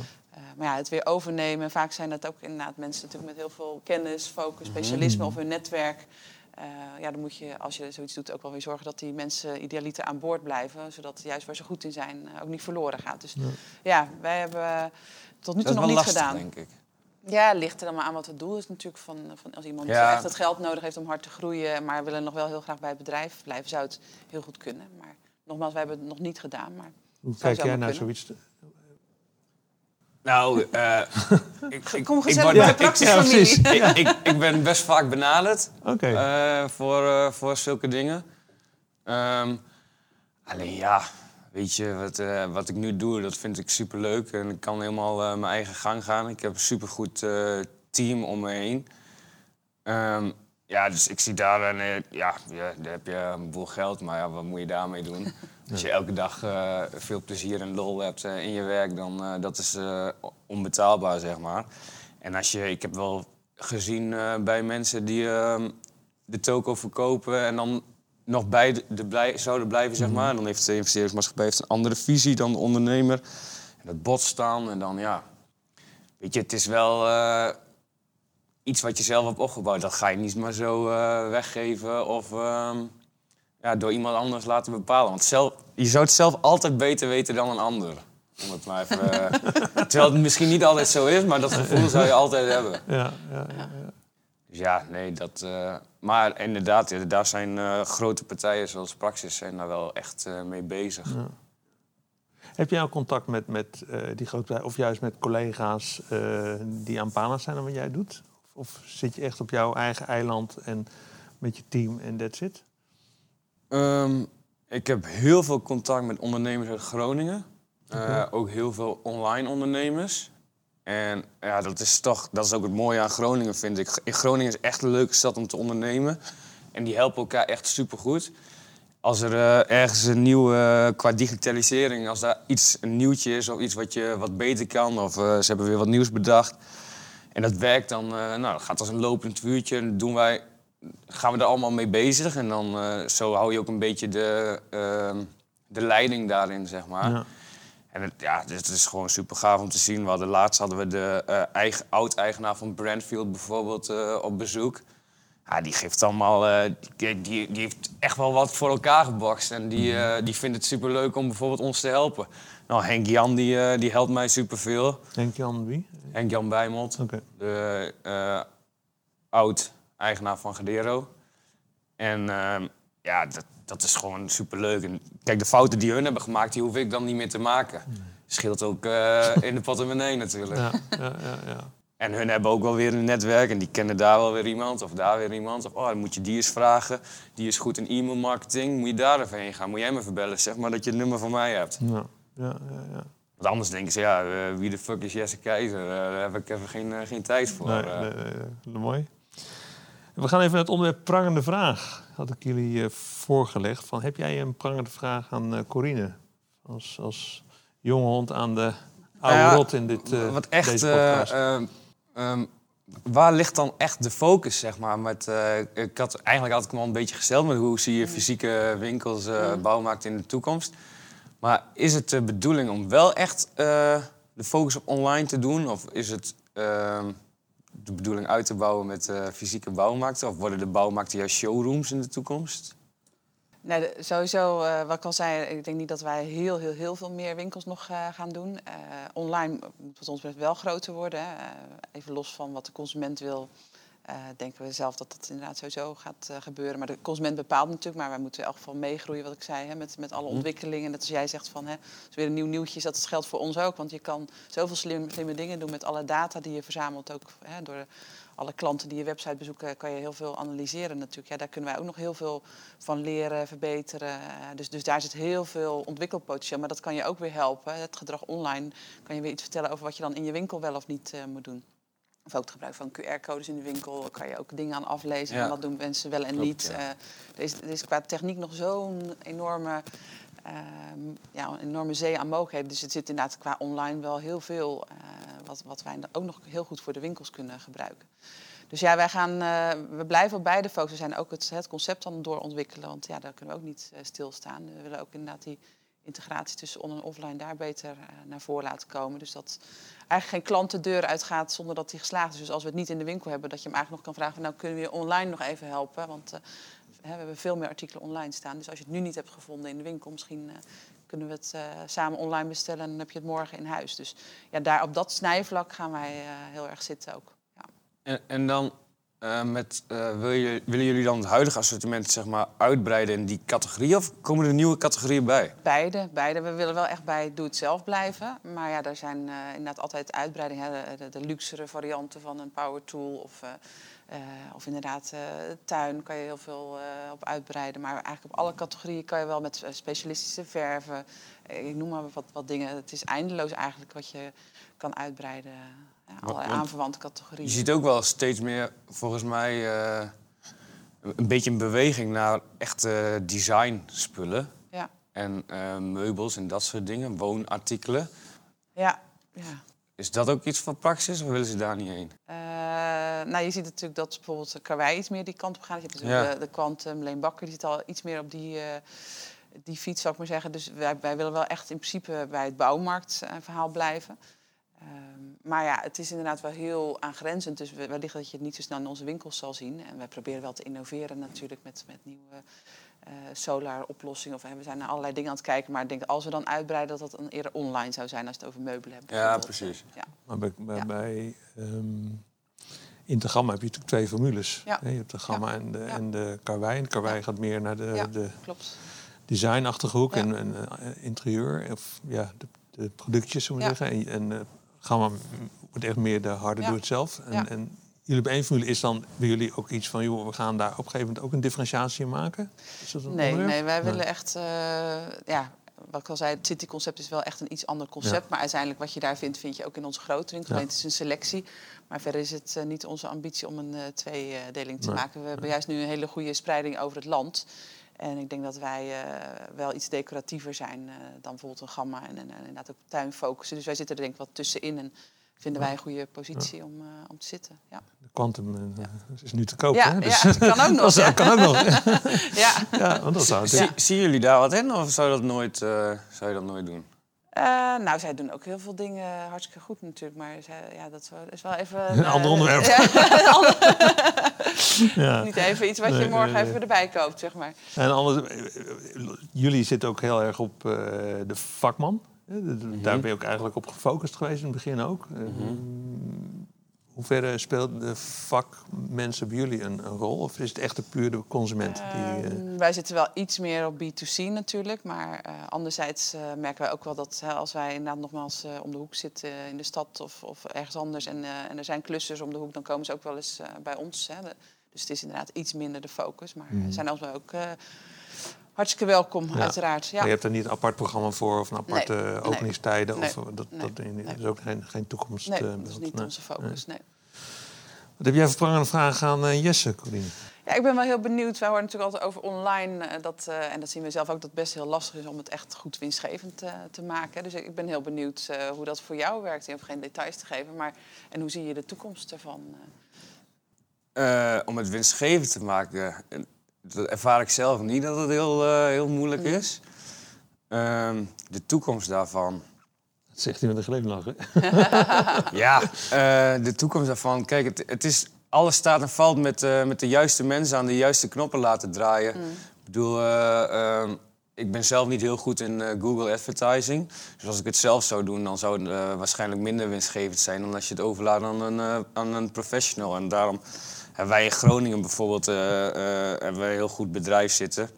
maar ja, het weer overnemen. Vaak zijn dat ook inderdaad mensen natuurlijk met heel veel kennis, focus, specialisme mm. of hun netwerk. Uh, ja, dan moet je, als je zoiets doet, ook wel weer zorgen dat die mensen idealiter aan boord blijven. Zodat juist waar ze goed in zijn uh, ook niet verloren gaat. Dus ja, ja wij hebben tot nu toe nog niet lastig, gedaan. denk ik. Ja, ligt er dan maar aan wat het doel is natuurlijk. Van, van als iemand ja. echt het geld nodig heeft om hard te groeien, maar willen nog wel heel graag bij het bedrijf blijven, zou het heel goed kunnen. Maar nogmaals, wij hebben het nog niet gedaan. Maar Hoe kijk jij naar zoiets? Nou, uh, ik, ik, Kom gezellig ik, bij de praxisfamilie. Ja, ik, ik, ik, ben best vaak benaderd okay. uh, voor, uh, voor zulke dingen. Um, alleen ja, weet je, wat, wat ik nu doe, dat vind ik super leuk. En ik kan helemaal mijn eigen gang gaan. Ik heb een supergoed team om me heen. Um, ja, dus ik zie daar, een, ja, ja, daar heb je een boel geld, maar ja, wat moet je daarmee doen? Als je elke dag uh, veel plezier en lol hebt uh, in je werk, dan uh, dat is onbetaalbaar, zeg maar. En als je, ik heb wel gezien bij mensen die ehm, de toko verkopen en dan nog bij de, de blij, zouden blijven, zeg maar. Dan heeft de investeringsmaatschappij heeft een andere visie dan de ondernemer. En dat botst dan en dan, ja... Weet je, het is wel iets wat je zelf hebt opgebouwd. Dat ga je niet maar zo weggeven of... Uh, ja, door iemand anders laten bepalen. Want zelf, je zou het zelf altijd beter weten dan een ander. Om het maar even, uh, terwijl het misschien niet altijd zo is, maar dat gevoel zou je altijd hebben. Ja, ja, ja, Dus ja, nee, dat... Uh, maar inderdaad, ja, daar zijn uh, grote partijen zoals Praxis zijn daar wel echt mee bezig. Heb jij al contact met, met die grote partijen, of juist met collega's die aan panen zijn dan wat jij doet? Of, of zit je echt op jouw eigen eiland en met je team en that's it? Um, ik heb heel veel contact met ondernemers uit Groningen. Uh, ook heel veel online ondernemers. En ja, dat is toch, dat is ook het mooie aan Groningen, vind ik. In Groningen is echt een leuke stad om te ondernemen. En die helpen elkaar echt supergoed. als er eh, ergens een nieuw, eh, qua digitalisering, als daar iets, een nieuwtje is of iets wat, je, wat beter kan, of eh, ze hebben weer wat nieuws bedacht. En dat werkt dan, nou, dat gaat als een lopend vuurtje. En doen wij, gaan we er allemaal mee bezig. En dan zo hou je ook een beetje de, ehm, de leiding daarin, zeg maar. Ja. En het, ja, het is gewoon super gaaf om te zien. We hadden, laatst hadden we de eigen, oud-eigenaar van Brandfield bijvoorbeeld op bezoek. Ja, die geeft allemaal. Uh, die, die, die, heeft echt wel wat voor elkaar gebokst. En die, uh, die vindt het super leuk om bijvoorbeeld ons te helpen. Nou, Henk Jan die, uh, die helpt mij superveel. Henk Jan wie? Henk Jan Bijmond. Okay. De oud-eigenaar van Gedero. En ehm, ja, dat, dat is gewoon super leuk. En kijk, de fouten die hun hebben gemaakt, die hoef ik dan niet meer te maken. Nee. Scheelt ook in de portemonnee natuurlijk. Ja, ja, ja, ja. En hun hebben ook wel weer een netwerk en die kennen daar wel weer iemand of daar weer iemand. Of oh, dan moet je die eens vragen. Die is goed in e-mail marketing. Moet je daar even heen gaan? Moet jij me verbellen? Zeg maar dat je het nummer van mij hebt. Ja, ja, ja. ja. Want anders denken ze, ja, uh, wie de fuck is Jesse Keizer? Uh, daar heb ik even geen, geen tijd voor. Nee, nee, nee, mooi. We gaan even naar het onderwerp prangende vraag. Had ik jullie voorgelegd. Van, heb jij een prangende vraag aan Corine? Als, als jonge hond aan de oude nou rot in dit, wat echt, deze podcast. Um, waar ligt dan echt de focus, zeg maar? Met, uh, ik had, eigenlijk had ik me al een beetje gesteld met hoe zie je fysieke winkels, uh, bouwmarkt in de toekomst. Maar is het de bedoeling om wel echt uh, de focus op online te doen? Of is het ehm, de bedoeling uit te bouwen met fysieke bouwmarkten? Of worden de bouwmarkten juist showrooms in de toekomst? Nee, sowieso, uh, wat ik al ik denk niet dat wij heel, heel, heel veel meer winkels nog uh, gaan doen. Online moet wat ons betreft wel groter worden. even los van wat de consument wil, denken we zelf dat dat inderdaad sowieso gaat gebeuren. Maar de consument bepaalt natuurlijk, maar wij moeten in elk geval meegroeien, wat ik zei, hè, met, met alle mhm. ontwikkelingen. Dat als jij zegt van, hè, als weer een nieuw nieuwtje is, dat geldt voor ons ook. Want je kan zoveel slimme, slimme dingen doen met alle data die je verzamelt, ook hè, door alle klanten die je website bezoeken, kan je heel veel analyseren natuurlijk. Ja, daar kunnen wij ook nog heel veel van leren, verbeteren. Eh, dus, dus daar zit heel veel ontwikkelpotentieel. Maar dat kan je ook weer helpen. Het gedrag online kan je weer iets vertellen over wat je dan in je winkel wel of niet uh, moet doen. Of ook het gebruik van QR-codes in de winkel kan je ook dingen aan aflezen. En wat doen mensen wel en niet. Ja. Uh, er, is, er is qua techniek nog zo'n enorme Ehm, ja, een enorme zee aan mogelijkheden. Dus het zit inderdaad qua online wel heel veel uh, wat, wat wij ook nog heel goed voor de winkels kunnen gebruiken. Dus ja, wij gaan, uh, we blijven op beide focussen. We zijn ook het, het, concept dan doorontwikkelen, want ja, daar kunnen we ook niet uh, stilstaan. We willen ook inderdaad die integratie tussen on- en offline daar beter naar voren laten komen. Dus dat eigenlijk geen klant de deur uitgaat zonder dat die geslaagd is. Dus als we het niet in de winkel hebben, dat je hem eigenlijk nog kan vragen... nou kunnen we je online nog even helpen, want we hebben veel meer artikelen online staan. Dus als je het nu niet hebt gevonden in de winkel, misschien uh, kunnen we het samen online bestellen en dan heb je het morgen in huis. Dus ja, daar op dat snijvlak gaan wij heel erg zitten ook. Ja. En, en dan met, wil je, willen jullie dan het huidige assortiment zeg maar, uitbreiden in die categorie of komen er nieuwe categorieën bij? Beide, beide. We willen wel echt bij doe het zelf blijven. Maar ja, er zijn inderdaad altijd uitbreidingen. De, de, luxere varianten van een power tool of uh, of inderdaad, uh, tuin kan je heel veel uh, op uitbreiden. Maar eigenlijk op alle categorieën kan je wel met specialistische verven. ik noem maar wat, wat dingen. Het is eindeloos eigenlijk wat je kan uitbreiden. Ja, alle aanverwante categorieën. Je ziet ook wel steeds meer, volgens mij, een beetje een beweging naar echte designspullen. Ja. En meubels en dat soort dingen, woonartikelen. Ja, ja. Is dat ook iets van praxis of willen ze daar niet heen? Uh, nou, je ziet natuurlijk dat bijvoorbeeld Karwei iets meer die kant op gaat. Je hebt de, de Quantum, Leen Bakker, die zit al iets meer op die, uh, die fiets, zou ik maar zeggen. Dus wij, wij willen wel echt in principe bij het bouwmarktverhaal blijven. Uh, maar ja, het is inderdaad wel heel aangrenzend. Dus wellicht dat je het niet zo snel in onze winkels zal zien. En wij proberen wel te innoveren natuurlijk met, met nieuwe uh, solar oplossing. Of we zijn naar allerlei dingen aan het kijken. Maar ik denk als we dan uitbreiden dat dat dan eerder online zou zijn als het over meubelen hebben. Ja, precies. Ja. Maar bij, bij, ja. bij um, in de gamma heb je natuurlijk twee formules. Ja. Je hebt de gamma en, de, en de karwei. En de karwei gaat meer naar de, de designachtige hoek en, en uh, interieur. Of ja, de, de productjes, zullen we zeggen. En, en uh, gamma wordt echt meer de harde doe-het-zelf. En, en jullie bij één formule is dan bij jullie ook iets van, joh, we gaan daar op een gegeven moment ook een differentiatie in maken? Is dat een nee, nee, wij willen echt, uh, ja, wat ik al zei, het City-concept is wel echt een iets ander concept. Ja. Maar uiteindelijk wat je daar vindt, vind je ook in onze grote winkel. Ja. Het is een selectie. Maar verder is het uh, niet onze ambitie om een uh, tweedeling te nee. maken. We hebben juist nu een hele goede spreiding over het land. En ik denk dat wij eh, wel iets decoratiever zijn uh, dan bijvoorbeeld een gamma en, en, en inderdaad ook tuin focussen. Dus wij zitten er denk ik wat tussenin en vinden wij een goede positie ja. om, uh, om te zitten. Ja. De Quantum ja. is nu te koop, ja, hè? Dus ja, kan ook nog. dat kan ook nog. ja. ja, want dat zou Zie, Zien jullie daar wat in of zou dat nooit, zou je dat nooit doen? Uh, nou, zij doen ook heel veel dingen hartstikke goed natuurlijk, maar zij, ja, dat is wel even... Een ander onderwerp. ja. Niet even iets wat je morgen nee, even erbij koopt, zeg maar. En anders, eh, jullie zitten ook heel erg op eh, de vakman. de- Daar ben je ook eigenlijk op gefocust geweest in het begin ook. Eh, Hoe ver speelt de vakmensen bij jullie een, een rol? Of is het echt de puur de consument? Die, eh, Ehm, wij zitten wel iets meer op B2C natuurlijk, maar eh, anderzijds eh, merken wij ook wel dat hè, als wij inderdaad nogmaals eh, om de hoek zitten in de stad of, of ergens anders en, eh, en er zijn klussers om de hoek, dan komen ze ook wel eens eh, bij ons. Hè. De- dus het is inderdaad iets minder de focus, maar ze zijn alsmaar ook eh, hartstikke welkom, Ja. uiteraard. Ja. Maar Je hebt er niet een apart programma voor of een aparte Nee, nee. openingstijden? Nee, Of, eh, dat, nee, dat, dat nee. is ook geen, geen toekomst. Nee, eh, dat is niet Nee. onze focus. Nee. Wat heb jij voor prangende vragen aan eh, Jesse, Corine? Ja, ik ben wel heel benieuwd. Wij horen natuurlijk altijd over online. eh, dat, eh, en dat zien we zelf ook, dat het best heel lastig is om het echt goed winstgevend eh, te maken. Dus ik ben heel benieuwd eh, hoe dat voor jou werkt. Je hoeft geen details te geven, maar en hoe zie je de toekomst ervan? eh? Eh, om het winstgevend te maken, eh, dat ervaar ik zelf niet dat het heel, eh, heel moeilijk is. Ehm, de toekomst daarvan. Dat zegt hij met een glimlach. hè? Ja, eh, de toekomst daarvan. Kijk, het, het is, alles staat en valt met, eh, met de juiste mensen aan de juiste knoppen laten draaien. Ik bedoel, eh, ehm, ik ben zelf niet heel goed in Google Advertising. Dus als ik het zelf zou doen, dan zou het waarschijnlijk minder winstgevend zijn dan als je het overlaat aan een, aan een professional. En daarom wij in Groningen bijvoorbeeld eh, hebben een heel goed bedrijf zitten.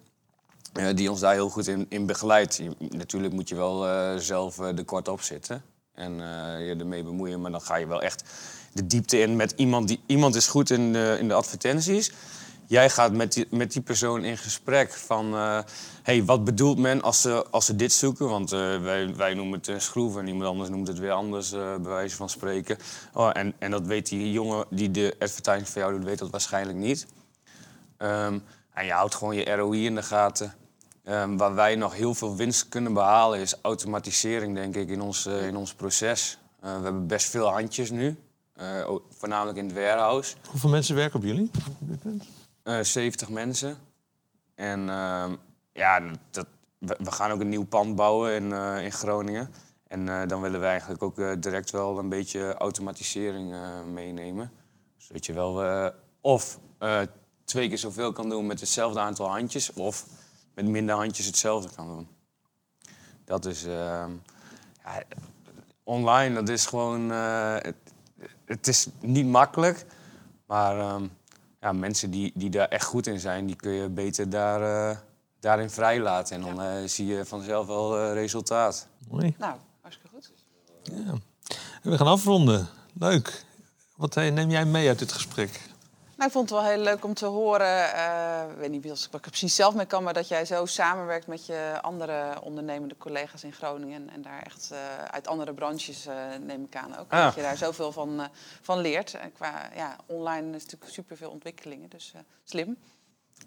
eh, die ons daar heel goed in, in begeleidt. Natuurlijk moet je wel zelf de kort op zitten en je ermee bemoeien. Maar dan ga je wel echt de diepte in met iemand die iemand is goed in in de advertenties. Jij gaat met die, met die persoon in gesprek van... eh, hey, wat bedoelt men als ze, als ze dit zoeken? Want eh, wij, wij noemen het een schroef en iemand anders noemt het weer anders, eh bij wijze van spreken. Oh, en, en dat weet die jongen die de advertising voor jou doet, weet dat waarschijnlijk niet. Ehm, en je houdt gewoon je ROI in de gaten. Ehm, waar wij nog heel veel winst kunnen behalen is automatisering, denk ik, in ons, in ons proces. We hebben best veel handjes nu, voornamelijk in het warehouse. Hoeveel mensen werken op jullie? Op dit moment? Eh 70 mensen. En ehm, ja, dat, we, gaan ook een nieuw pand bouwen in, eh, in Groningen. En eh, dan willen we eigenlijk ook direct wel een beetje automatisering meenemen. Zodat je wel of twee keer zoveel kan doen met hetzelfde aantal handjes... of met minder handjes hetzelfde kan doen. Dat is... ehm, ja, online, dat is gewoon... het, het is niet makkelijk, maar... ehm, ja, mensen die, die daar echt goed in zijn, die kun je beter daar, eh, daarin vrijlaten. En dan eh, zie je vanzelf wel eh, resultaat. Mooi. Nou, hartstikke goed. Ja. We gaan afronden. Leuk. Wat neem jij mee uit dit gesprek? Nou, ik vond het wel heel leuk om te horen. eh, ik weet niet of ik er precies zelf mee kan, maar dat jij zo samenwerkt met je andere ondernemende collega's in Groningen. En daar echt eh, uit andere branches, eh, neem ik aan ook. Ah. Dat je daar zoveel van, van leert. En qua ja, online is natuurlijk superveel ontwikkelingen, dus slim.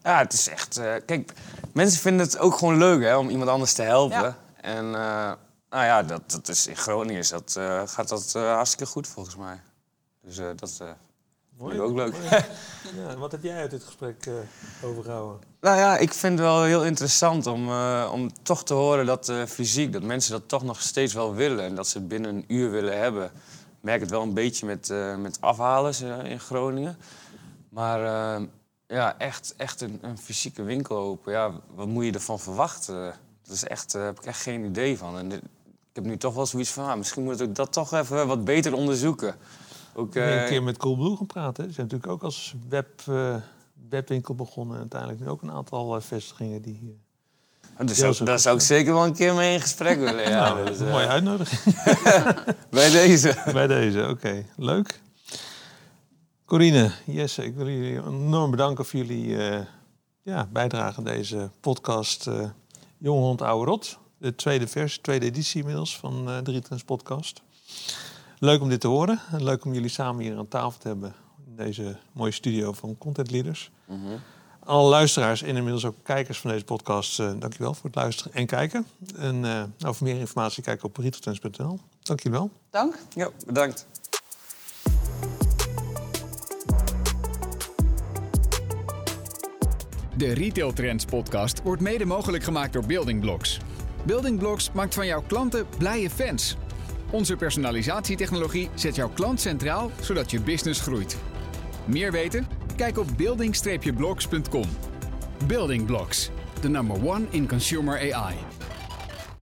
Ja, het is echt... kijk, mensen vinden het ook gewoon leuk hè, om iemand anders te helpen. Ja. En nou ja, dat, dat is, in Groningen is dat, gaat dat hartstikke goed volgens mij. Dus dat ik ook leuk. Ja, wat heb jij uit dit gesprek eh, overgehouden? Nou ja, ik vind het wel heel interessant om, eh, om toch te horen dat eh, fysiek, dat mensen dat toch nog steeds wel willen. En dat ze het binnen een uur willen hebben. Ik merk het wel een beetje met, met afhalers in Groningen. Maar ja, echt, echt een, een fysieke winkel open. Ja, wat moet je ervan verwachten? Dat is echt, daar heb ik echt geen idee van. En dit- ik heb nu toch wel zoiets van, ah, misschien moet ik dat toch even wat beter onderzoeken. Ook, heb eh, een keer met Coolblue gepraat. Hè. Ze zijn natuurlijk ook als web, eh, webwinkel begonnen. En uiteindelijk nu ook een aantal eh, vestigingen die... dus Ja, zou, zo daar zou ik zeker wel een keer mee in gesprek willen. Ja, nou, dus, een mooie uitnodiging bij deze. bij deze. Oké, leuk. Corine, Jesse, ik wil jullie enorm bedanken voor jullie eh, ja, bijdrage aan deze podcast eh Jonge Hond Oude Rot. De tweede vers, tweede editie inmiddels van de Rietrens podcast. Leuk om dit te horen. En leuk om jullie samen hier aan tafel te hebben. In deze mooie studio van Content Leaders. Alle luisteraars en inmiddels ook kijkers van deze podcast, uh, dankjewel voor het luisteren en kijken. En uh, nou, voor meer informatie kijk op retailtrends.nl. Dankjewel. Dank. Ja, bedankt. De Retail Trends podcast wordt mede mogelijk gemaakt door Building Blocks. Building Blocks maakt van jouw klanten blije fans. Onze personalisatietechnologie zet jouw klant centraal, zodat je business groeit. Meer weten? Kijk op building-blocks.com. Building Blocks, the number one in consumer AI.